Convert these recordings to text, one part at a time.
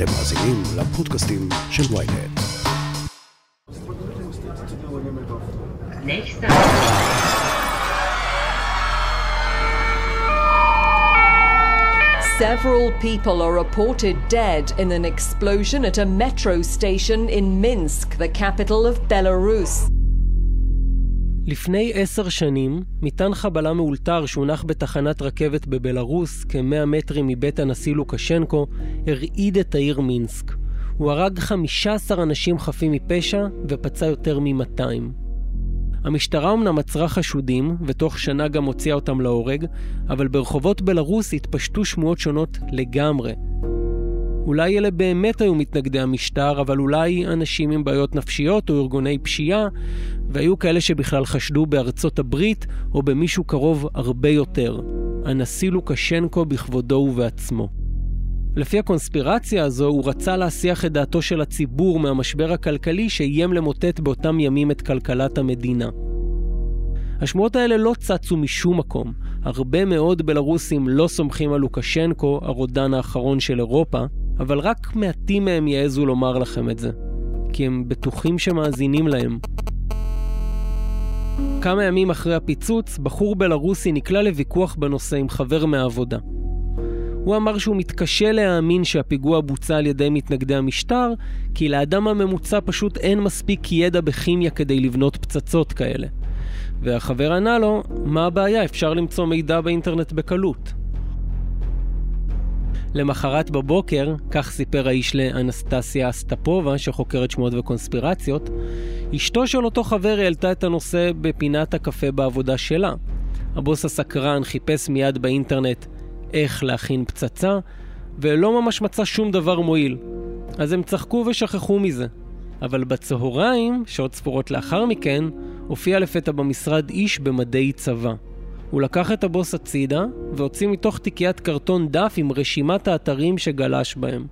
אתם מאזינים לפודקאסטים של ויינט. Several people are reported dead in an explosion at a metro station in Minsk, the capital of Belarus. לפני עשר שנים, מטען חבלה מאולתר שהונח בתחנת רכבת בבלארוס, כמאה מטרים מבית הנשיא לוקשנקו, הרעיד את העיר מינסק. הוא הרג 15 אנשים חפים מפשע ופצע יותר מ-200. המשטרה אמנם עצרה חשודים, ותוך שנה גם הוציאה אותם להורג, אבל ברחובות בלרוס התפשטו שמועות שונות לגמרי. אולי אלה באמת היו מתנגדי המשטר, אבל אולי אנשים עם בעיות נפשיות או ארגוני פשיעה, והיו כאלה שבכלל חשדו בארצות הברית או במישהו קרוב הרבה יותר, הנשיא לוקשנקו בכבודו ובעצמו. לפי הקונספירציה הזו, הוא רצה להסיח את דעתו של הציבור מהמשבר הכלכלי שאיים למוטט באותם ימים את כלכלת המדינה. השמועות האלה לא צצו משום מקום. הרבה מאוד בלרוסים לא סומכים על לוקשנקו, הרודן האחרון של אירופה, אבל רק מעטים מהם יעזו לומר לכם את זה. כי הם בטוחים שמאזינים להם. כמה ימים אחרי הפיצוץ, בחור בלרוסי נקלע לוויכוח בנושא עם חבר מהעבודה. הוא אמר שהוא מתקשה להאמין שהפיגוע בוצע על ידי מתנגדי המשטר, כי לאדם הממוצע פשוט אין מספיק ידע בכימיה כדי לבנות פצצות כאלה. והחבר ענה לו, מה הבעיה? אפשר למצוא מידע באינטרנט בקלות. למחרת בבוקר, כך סיפר האיש לאנסטסיה אסטפובה, שחוקרת שמועות וקונספירציות, אשתו של אותו חבר העלתה את הנושא בפינת הקפה בעבודה שלה. הבוס הסקרן חיפש מיד באינטרנט איך להכין פצצה, ולא ממש מצא שום דבר מועיל. אז הם צחקו ושכחו מזה. אבל בצהריים, שעות ספורות לאחר מכן, הופיע לפתע במשרד איש במדי צבא. הוא לקח את הבוס הצידה, והוציא מתוך תיקיית קרטון דף עם רשימת האתרים שגלש בהם.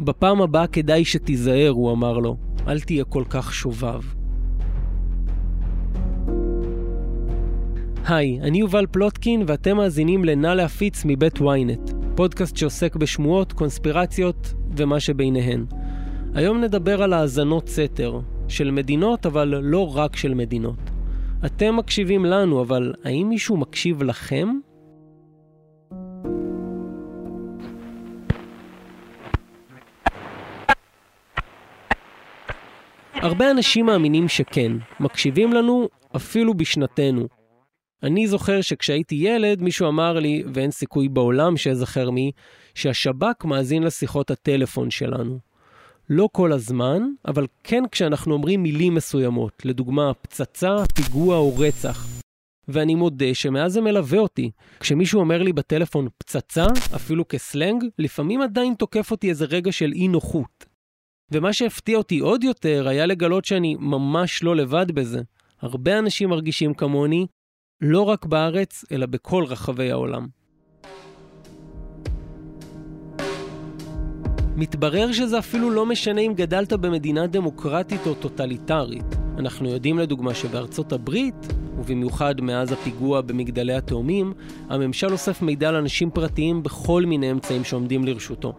בפעם הבאה כדאי שתיזהר, הוא אמר לו. אל תהיה כל כך שובב. היי, אני יובל פלוטקין ואתם מאזינים ל"נא להפיץ" מבית ynet, פודקאסט שעוסק בשמועות, קונספירציות ומה שביניהן. היום נדבר על האזנות סתר, של מדינות אבל לא רק של מדינות. אתם מקשיבים לנו, אבל האם מישהו מקשיב לכם? הרבה אנשים מאמינים שכן, מקשיבים לנו אפילו בשנתנו. אני זוכר שכשהייתי ילד, מישהו אמר לי, ואין סיכוי בעולם שאזכר מי, שהשב"כ מאזין לשיחות הטלפון שלנו. לא כל הזמן, אבל כן כשאנחנו אומרים מילים מסוימות, לדוגמה פצצה, פיגוע או רצח. ואני מודה שמאז זה מלווה אותי. כשמישהו אומר לי בטלפון פצצה, אפילו כסלנג, לפעמים עדיין תוקף אותי איזה רגע של אי נוחות. ומה שהפתיע אותי עוד יותר היה לגלות שאני ממש לא לבד בזה. הרבה אנשים מרגישים כמוני, לא רק בארץ, אלא בכל רחבי העולם. מתברר שזה אפילו לא משנה אם גדלת במדינה דמוקרטית או טוטליטרית. אנחנו יודעים לדוגמה שבארצות הברית, ובמיוחד מאז הפיגוע במגדלי התאומים, הממשל אוסף מידע על אנשים פרטיים בכל מיני אמצעים שעומדים לרשותו.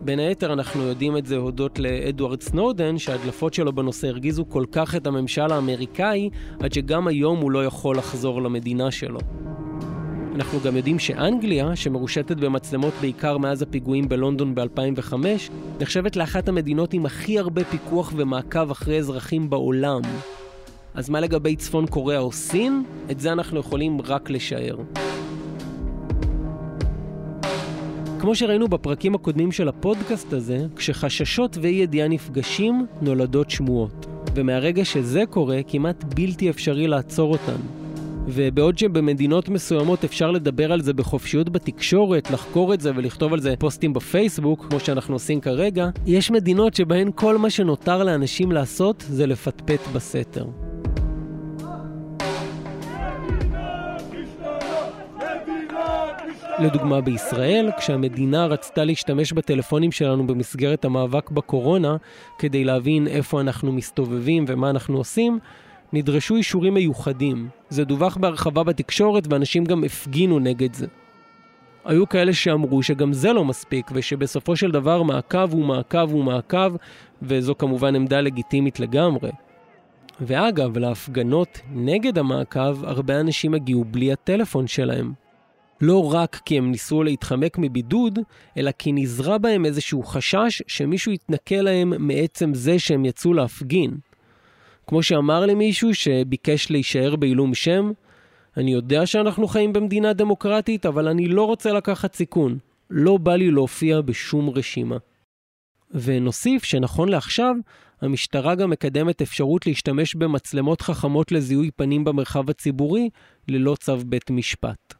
בין היתר אנחנו יודעים את זה הודות לאדוארד סנודן, שההדלפות שלו בנושא הרגיזו כל כך את הממשל האמריקאי, עד שגם היום הוא לא יכול לחזור למדינה שלו. אנחנו גם יודעים שאנגליה, שמרושתת במצלמות בעיקר מאז הפיגועים בלונדון ב-2005, נחשבת לאחת המדינות עם הכי הרבה פיקוח ומעקב אחרי אזרחים בעולם. אז מה לגבי צפון קוריאה או סין? את זה אנחנו יכולים רק לשער. כמו שראינו בפרקים הקודמים של הפודקאסט הזה, כשחששות ואי ידיעה נפגשים, נולדות שמועות. ומהרגע שזה קורה, כמעט בלתי אפשרי לעצור אותן. ובעוד שבמדינות מסוימות אפשר לדבר על זה בחופשיות בתקשורת, לחקור את זה ולכתוב על זה פוסטים בפייסבוק, כמו שאנחנו עושים כרגע, יש מדינות שבהן כל מה שנותר לאנשים לעשות זה לפטפט בסתר. לדוגמה בישראל, כשהמדינה רצתה להשתמש בטלפונים שלנו במסגרת המאבק בקורונה, כדי להבין איפה אנחנו מסתובבים ומה אנחנו עושים, נדרשו אישורים מיוחדים. זה דווח בהרחבה בתקשורת ואנשים גם הפגינו נגד זה. היו כאלה שאמרו שגם זה לא מספיק, ושבסופו של דבר מעקב הוא מעקב הוא מעקב, וזו כמובן עמדה לגיטימית לגמרי. ואגב, להפגנות נגד המעקב, הרבה אנשים הגיעו בלי הטלפון שלהם. לא רק כי הם ניסו להתחמק מבידוד, אלא כי נזרע בהם איזשהו חשש שמישהו יתנכל להם מעצם זה שהם יצאו להפגין. כמו שאמר לי מישהו שביקש להישאר בעילום שם, אני יודע שאנחנו חיים במדינה דמוקרטית, אבל אני לא רוצה לקחת סיכון. לא בא לי להופיע בשום רשימה. ונוסיף שנכון לעכשיו, המשטרה גם מקדמת אפשרות להשתמש במצלמות חכמות לזיהוי פנים במרחב הציבורי, ללא צו בית משפט.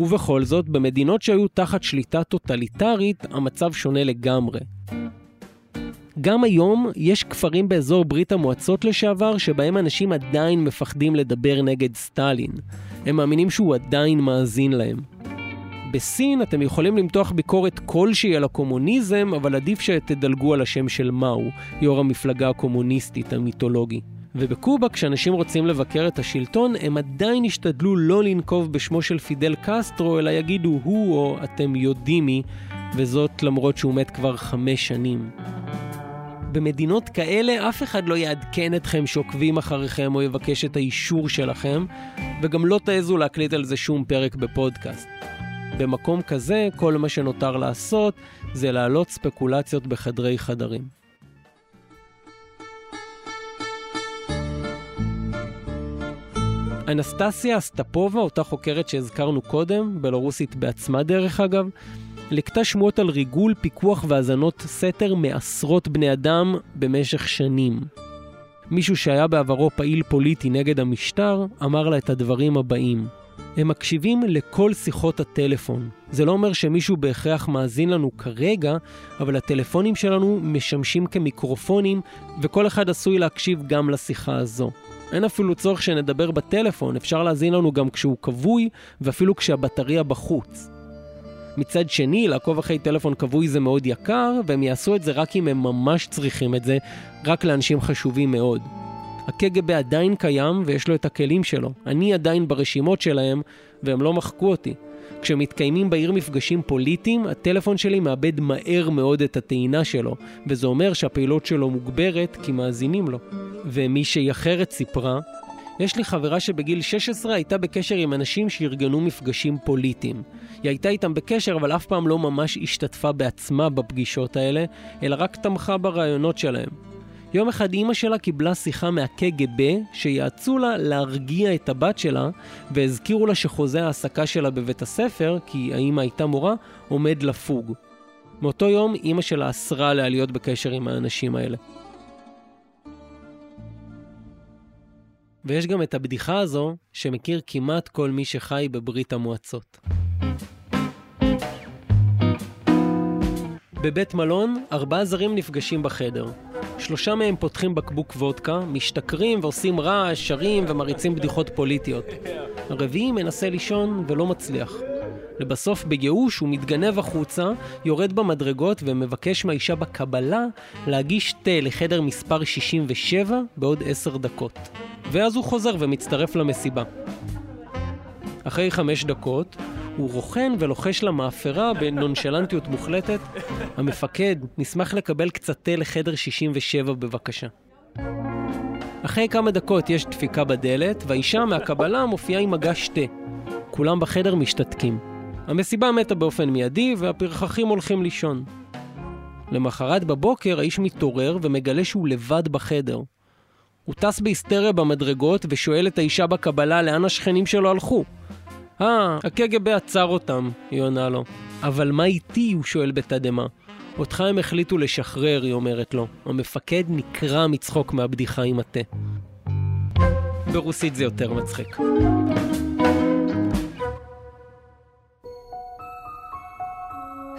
ובכל זאת, במדינות שהיו תחת שליטה טוטליטרית, המצב שונה לגמרי. גם היום יש כפרים באזור ברית המועצות לשעבר שבהם אנשים עדיין מפחדים לדבר נגד סטלין. הם מאמינים שהוא עדיין מאזין להם. בסין אתם יכולים למתוח ביקורת כלשהי על הקומוניזם, אבל עדיף שתדלגו על השם של מאו, יו"ר המפלגה הקומוניסטית המיתולוגי. ובקובה, כשאנשים רוצים לבקר את השלטון, הם עדיין ישתדלו לא לנקוב בשמו של פידל קסטרו, אלא יגידו הוא או אתם יודעים מי, וזאת למרות שהוא מת כבר חמש שנים. במדינות כאלה אף אחד לא יעדכן אתכם שעוקבים אחריכם או יבקש את האישור שלכם, וגם לא תעזו להקליט על זה שום פרק בפודקאסט. במקום כזה, כל מה שנותר לעשות זה להעלות ספקולציות בחדרי חדרים. אנסטסיה אסטפובה, אותה חוקרת שהזכרנו קודם, בלרוסית בעצמה דרך אגב, לקטה שמועות על ריגול, פיקוח והאזנות סתר מעשרות בני אדם במשך שנים. מישהו שהיה בעברו פעיל פוליטי נגד המשטר, אמר לה את הדברים הבאים: הם מקשיבים לכל שיחות הטלפון. זה לא אומר שמישהו בהכרח מאזין לנו כרגע, אבל הטלפונים שלנו משמשים כמיקרופונים, וכל אחד עשוי להקשיב גם לשיחה הזו. אין אפילו צורך שנדבר בטלפון, אפשר להאזין לנו גם כשהוא כבוי, ואפילו כשהבטריה בחוץ. מצד שני, לעקוב אחרי טלפון כבוי זה מאוד יקר, והם יעשו את זה רק אם הם ממש צריכים את זה, רק לאנשים חשובים מאוד. הקג"ב עדיין קיים ויש לו את הכלים שלו. אני עדיין ברשימות שלהם, והם לא מחקו אותי. כשמתקיימים בעיר מפגשים פוליטיים, הטלפון שלי מאבד מהר מאוד את הטעינה שלו, וזה אומר שהפעילות שלו מוגברת כי מאזינים לו. ומישהי אחרת סיפרה, יש לי חברה שבגיל 16 הייתה בקשר עם אנשים שארגנו מפגשים פוליטיים. היא הייתה איתם בקשר, אבל אף פעם לא ממש השתתפה בעצמה בפגישות האלה, אלא רק תמכה ברעיונות שלהם. יום אחד אימא שלה קיבלה שיחה מהקג"ב שיעצו לה להרגיע את הבת שלה והזכירו לה שחוזה ההעסקה שלה בבית הספר, כי האימא הייתה מורה, עומד לפוג. מאותו יום אימא שלה אסרה עליה להיות בקשר עם האנשים האלה. ויש גם את הבדיחה הזו שמכיר כמעט כל מי שחי בברית המועצות. בבית מלון, ארבעה זרים נפגשים בחדר. שלושה מהם פותחים בקבוק וודקה, משתכרים ועושים רעש, שרים ומריצים בדיחות פוליטיות. הרביעי מנסה לישון ולא מצליח. לבסוף, בייאוש, הוא מתגנב החוצה, יורד במדרגות ומבקש מהאישה בקבלה להגיש תה לחדר מספר 67 בעוד עשר דקות. ואז הוא חוזר ומצטרף למסיבה. אחרי חמש דקות, הוא רוכן ולוחש למאפרה בנונשלנטיות מוחלטת, המפקד, נשמח לקבל קצת תה לחדר 67 בבקשה. אחרי כמה דקות יש דפיקה בדלת, והאישה מהקבלה מופיעה עם מגש תה. כולם בחדר משתתקים. המסיבה מתה באופן מיידי, והפרחחים הולכים לישון. למחרת בבוקר האיש מתעורר ומגלה שהוא לבד בחדר. הוא טס בהיסטריה במדרגות ושואל את האישה בקבלה לאן השכנים שלו הלכו. אה, הקג"ב עצר אותם, היא עונה לו. אבל מה איתי? הוא שואל בתדהמה. אותך הם החליטו לשחרר, היא אומרת לו. המפקד נקרע מצחוק מהבדיחה עם התה. ברוסית זה יותר מצחיק.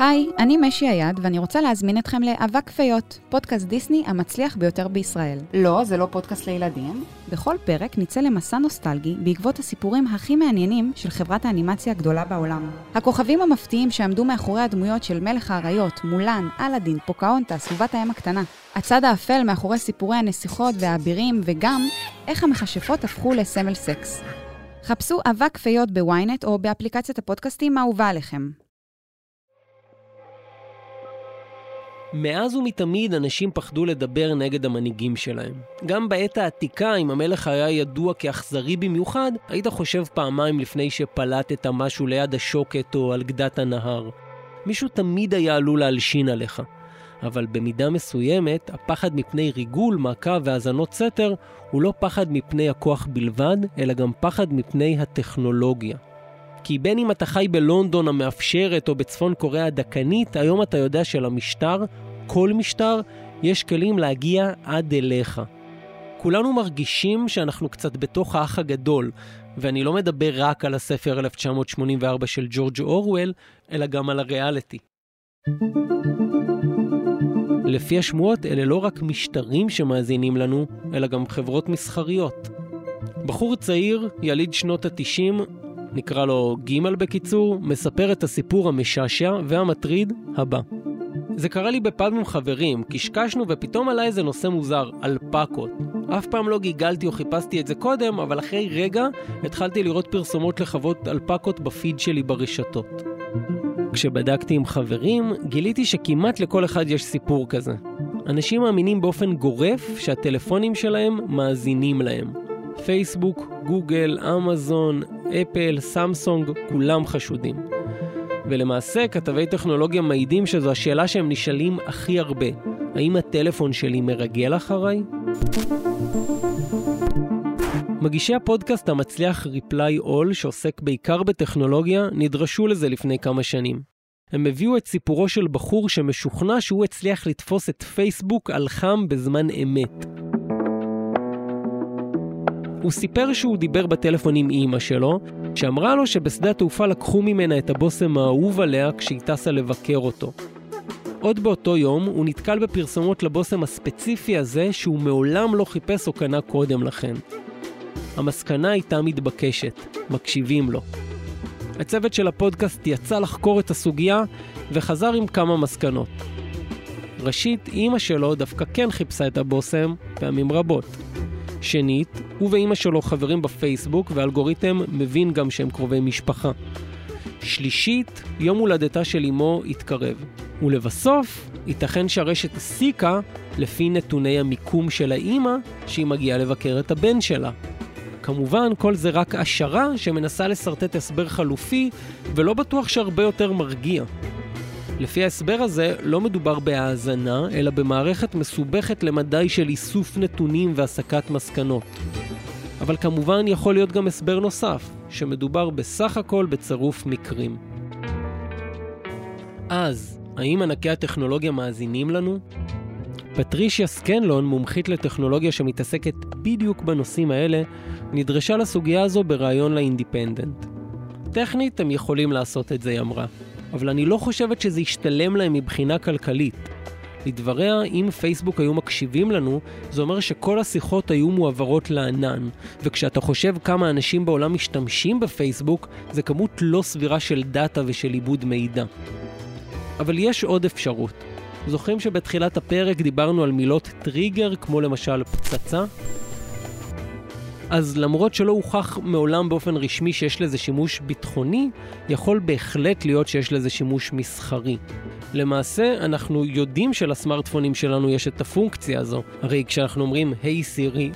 היי, אני משי היד, ואני רוצה להזמין אתכם לאבק פיות, פודקאסט דיסני המצליח ביותר בישראל. לא, זה לא פודקאסט לילדים. בכל פרק נצא למסע נוסטלגי בעקבות הסיפורים הכי מעניינים של חברת האנימציה הגדולה בעולם. הכוכבים המפתיעים שעמדו מאחורי הדמויות של מלך האריות, מולן, אלאדין, פוקהונטס ובת הים הקטנה. הצד האפל מאחורי סיפורי הנסיכות והאבירים, וגם איך המכשפות הפכו לסמל סקס. חפשו אבק פיות בוויינט או באפליקציית הפודקאסטים האהובה עליכם. מאז ומתמיד אנשים פחדו לדבר נגד המנהיגים שלהם. גם בעת העתיקה, אם המלך היה ידוע כאכזרי במיוחד, היית חושב פעמיים לפני שפלטת משהו ליד השוקת או על גדת הנהר. מישהו תמיד היה עלול להלשין עליך. אבל במידה מסוימת, הפחד מפני ריגול, מכה והאזנות סתר הוא לא פחד מפני הכוח בלבד, אלא גם פחד מפני הטכנולוגיה. כי בין אם אתה חי בלונדון המאפשרת או בצפון קוריאה הדכנית, היום אתה יודע שלמשטר, כל משטר, יש כלים להגיע עד אליך. כולנו מרגישים שאנחנו קצת בתוך האח הגדול, ואני לא מדבר רק על הספר 1984 של ג'ורג' אורוול, אלא גם על הריאליטי. לפי השמועות, אלה לא רק משטרים שמאזינים לנו, אלא גם חברות מסחריות. בחור צעיר, יליד שנות ה-90, נקרא לו ג' בקיצור, מספר את הסיפור המשעשע והמטריד הבא. זה קרה לי בפאב עם חברים, קשקשנו ופתאום עלה איזה נושא מוזר, אלפקות. אף פעם לא גיגלתי או חיפשתי את זה קודם, אבל אחרי רגע התחלתי לראות פרסומות לחוות אלפקות בפיד שלי ברשתות. כשבדקתי עם חברים, גיליתי שכמעט לכל אחד יש סיפור כזה. אנשים מאמינים באופן גורף שהטלפונים שלהם מאזינים להם. פייסבוק, גוגל, אמזון, אפל, סמסונג, כולם חשודים. ולמעשה, כתבי טכנולוגיה מעידים שזו השאלה שהם נשאלים הכי הרבה. האם הטלפון שלי מרגל אחריי? מגישי הפודקאסט המצליח Reply All, שעוסק בעיקר בטכנולוגיה, נדרשו לזה לפני כמה שנים. הם הביאו את סיפורו של בחור שמשוכנע שהוא הצליח לתפוס את פייסבוק על חם בזמן אמת. הוא סיפר שהוא דיבר בטלפון עם אימא שלו, שאמרה לו שבשדה התעופה לקחו ממנה את הבושם האהוב עליה כשהיא טסה לבקר אותו. עוד באותו יום הוא נתקל בפרסומות לבושם הספציפי הזה שהוא מעולם לא חיפש או קנה קודם לכן. המסקנה הייתה מתבקשת, מקשיבים לו. הצוות של הפודקאסט יצא לחקור את הסוגיה וחזר עם כמה מסקנות. ראשית, אימא שלו דווקא כן חיפשה את הבושם פעמים רבות. שנית, הוא ואימא שלו חברים בפייסבוק והאלגוריתם מבין גם שהם קרובי משפחה. שלישית, יום הולדתה של אמו התקרב. ולבסוף, ייתכן שהרשת הסיקה לפי נתוני המיקום של האימא שהיא מגיעה לבקר את הבן שלה. כמובן, כל זה רק השערה שמנסה לשרטט הסבר חלופי, ולא בטוח שהרבה יותר מרגיע. לפי ההסבר הזה, לא מדובר בהאזנה, אלא במערכת מסובכת למדי של איסוף נתונים והסקת מסקנות. אבל כמובן יכול להיות גם הסבר נוסף, שמדובר בסך הכל בצירוף מקרים. אז, האם ענקי הטכנולוגיה מאזינים לנו? פטרישיה סקנלון, מומחית לטכנולוגיה שמתעסקת בדיוק בנושאים האלה, נדרשה לסוגיה הזו בריאיון לאינדיפנדנט. טכנית הם יכולים לעשות את זה, היא אמרה, אבל אני לא חושבת שזה ישתלם להם מבחינה כלכלית. לדבריה, אם פייסבוק היו מקשיבים לנו, זה אומר שכל השיחות היו מועברות לענן, וכשאתה חושב כמה אנשים בעולם משתמשים בפייסבוק, זה כמות לא סבירה של דאטה ושל עיבוד מידע. אבל יש עוד אפשרות. זוכרים שבתחילת הפרק דיברנו על מילות טריגר, כמו למשל פצצה? אז למרות שלא הוכח מעולם באופן רשמי שיש לזה שימוש ביטחוני, יכול בהחלט להיות שיש לזה שימוש מסחרי. למעשה, אנחנו יודעים שלסמארטפונים שלנו יש את הפונקציה הזו. הרי כשאנחנו אומרים, היי סירי,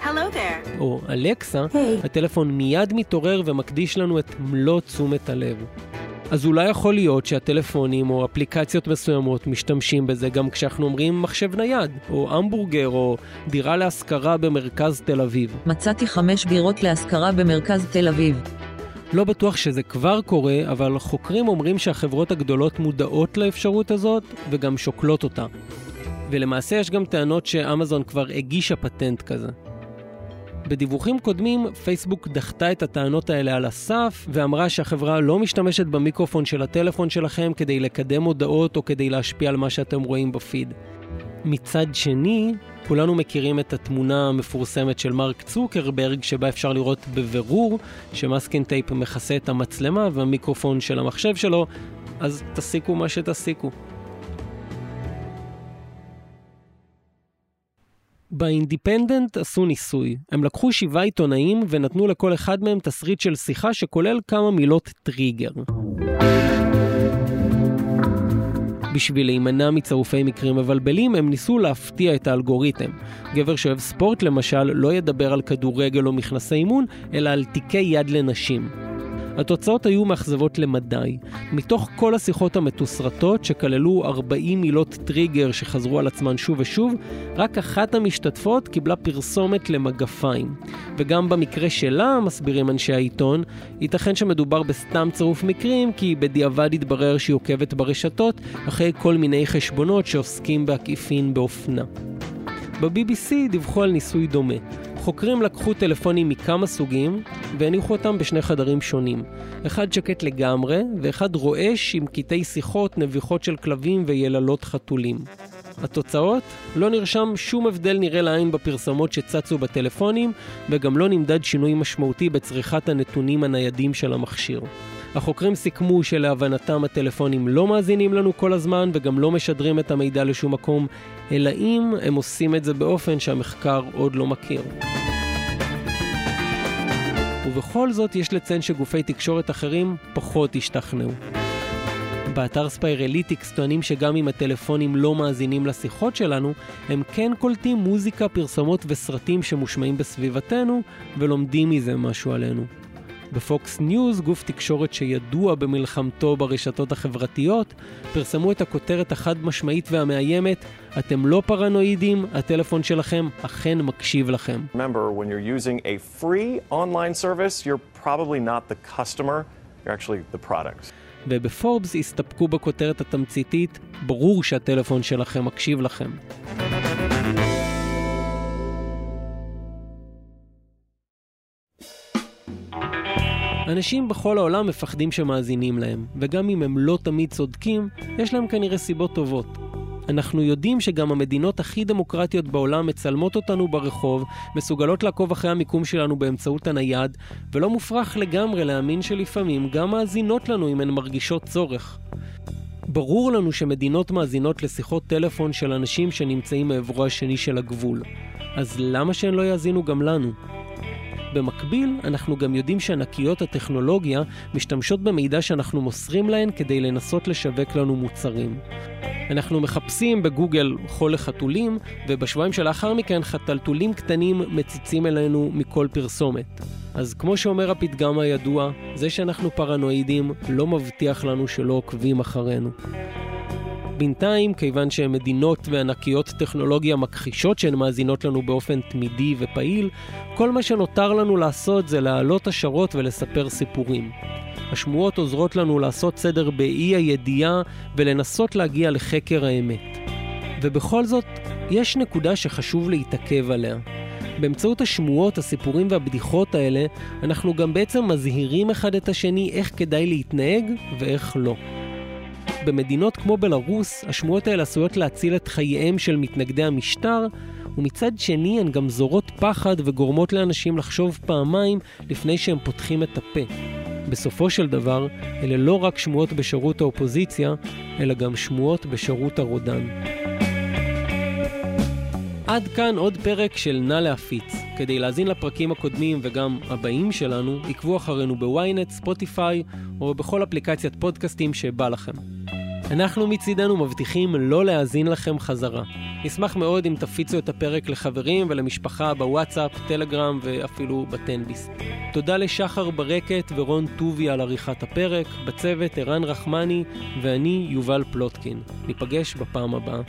או אלקסה, hey. הטלפון מיד מתעורר ומקדיש לנו את מלוא תשומת הלב. אז אולי יכול להיות שהטלפונים או אפליקציות מסוימות משתמשים בזה גם כשאנחנו אומרים מחשב נייד, או המבורגר, או דירה להשכרה במרכז תל אביב. מצאתי חמש בירות להשכרה במרכז תל אביב. לא בטוח שזה כבר קורה, אבל חוקרים אומרים שהחברות הגדולות מודעות לאפשרות הזאת וגם שוקלות אותה. ולמעשה יש גם טענות שאמזון כבר הגישה פטנט כזה. בדיווחים קודמים, פייסבוק דחתה את הטענות האלה על הסף, ואמרה שהחברה לא משתמשת במיקרופון של הטלפון שלכם כדי לקדם הודעות או כדי להשפיע על מה שאתם רואים בפיד. מצד שני, כולנו מכירים את התמונה המפורסמת של מרק צוקרברג, שבה אפשר לראות בבירור ש masking tape מכסה את המצלמה והמיקרופון של המחשב שלו, אז תסיקו מה שתסיקו. באינדיפנדנט עשו ניסוי. הם לקחו שבעה עיתונאים ונתנו לכל אחד מהם תסריט של שיחה שכולל כמה מילות טריגר. בשביל להימנע מצירופי מקרים מבלבלים, הם ניסו להפתיע את האלגוריתם. גבר שאוהב ספורט למשל, לא ידבר על כדורגל או מכנסי אימון, אלא על תיקי יד לנשים. התוצאות היו מאכזבות למדי. מתוך כל השיחות המתוסרטות, שכללו 40 מילות טריגר שחזרו על עצמן שוב ושוב, רק אחת המשתתפות קיבלה פרסומת למגפיים. וגם במקרה שלה, מסבירים אנשי העיתון, ייתכן שמדובר בסתם צירוף מקרים, כי בדיעבד התברר שהיא עוקבת ברשתות אחרי כל מיני חשבונות שעוסקים בעקיפין באופנה. ב-BBC דיווחו על ניסוי דומה. חוקרים לקחו טלפונים מכמה סוגים והניחו אותם בשני חדרים שונים. אחד שקט לגמרי, ואחד רועש עם קטעי שיחות, נביחות של כלבים ויללות חתולים. התוצאות? לא נרשם שום הבדל נראה לעין בפרסומות שצצו בטלפונים, וגם לא נמדד שינוי משמעותי בצריכת הנתונים הניידים של המכשיר. החוקרים סיכמו שלהבנתם הטלפונים לא מאזינים לנו כל הזמן וגם לא משדרים את המידע לשום מקום, אלא אם הם עושים את זה באופן שהמחקר עוד לא מכיר. ובכל זאת יש לציין שגופי תקשורת אחרים פחות השתכנעו. באתר Spiralytics טוענים שגם אם הטלפונים לא מאזינים לשיחות שלנו, הם כן קולטים מוזיקה, פרסומות וסרטים שמושמעים בסביבתנו, ולומדים מזה משהו עלינו. ב Fox News, גוף תקשורת שידוע במלחמתו ברשתות החברתיות, פרסמו את הכותרת החד משמעית והמאיימת, אתם לא פרנואידים, הטלפון שלכם אכן מקשיב לכם. Remember, when you're using a free online service, you're probably not the customer, you're actually the product. ובפורבס הסתפקו בכותרת התמציתית, ברור שהטלפון שלכם מקשיב לכם. אנשים בכל העולם מפחדים שמאזינים להם, וגם אם הם לא תמיד צודקים, יש להם כנראה סיבות טובות. אנחנו יודעים שגם המדינות הכי דמוקרטיות בעולם מצלמות אותנו ברחוב, מסוגלות לעקוב אחרי המיקום שלנו באמצעות הנייד, ולא מופרך לגמרי להאמין שלפעמים גם מאזינות לנו אם הן מרגישות צורך. ברור לנו שמדינות מאזינות לשיחות טלפון של אנשים שנמצאים מעברו השני של הגבול. אז למה שהן לא יאזינו גם לנו? במקביל, אנחנו גם יודעים שענקיות הטכנולוגיה משתמשות במידע שאנחנו מוסרים להן כדי לנסות לשווק לנו מוצרים. אנחנו מחפשים בגוגל חול לחתולים, ובשבועיים שלאחר מכן חתלתולים קטנים מציצים אלינו מכל פרסומת. אז כמו שאומר הפתגם הידוע, זה שאנחנו פרנואידים לא מבטיח לנו שלא עוקבים אחרינו. בינתיים, כיוון שמדינות וענקיות טכנולוגיה מכחישות שהן מאזינות לנו באופן תמידי ופעיל, כל מה שנותר לנו לעשות זה להעלות השערות ולספר סיפורים. השמועות עוזרות לנו לעשות סדר באי הידיעה ולנסות להגיע לחקר האמת. ובכל זאת, יש נקודה שחשוב להתעכב עליה. באמצעות השמועות, הסיפורים והבדיחות האלה, אנחנו גם בעצם מזהירים אחד את השני איך כדאי להתנהג ואיך לא. במדינות כמו בלרוס, השמועות האלה עשויות להציל את חייהם של מתנגדי המשטר, ומצד שני הן גם זורות פחד וגורמות לאנשים לחשוב פעמיים לפני שהם פותחים את הפה. בסופו של דבר, אלה לא רק שמועות בשירות האופוזיציה, אלא גם שמועות בשירות הרודן. עד כאן עוד פרק של נא להפיץ. כדי להאזין לפרקים הקודמים וגם הבאים שלנו, עקבו אחרינו בוויינט, ספוטיפיי או בכל אפליקציית פודקאסטים שבא לכם. אנחנו מצידנו מבטיחים לא להאזין לכם חזרה. נשמח מאוד אם תפיצו את הפרק לחברים ולמשפחה בוואטסאפ, טלגרם ואפילו בטנביס. תודה לשחר ברקת ורון טובי על עריכת הפרק, בצוות ערן רחמני ואני יובל פלוטקין. ניפגש בפעם הבאה.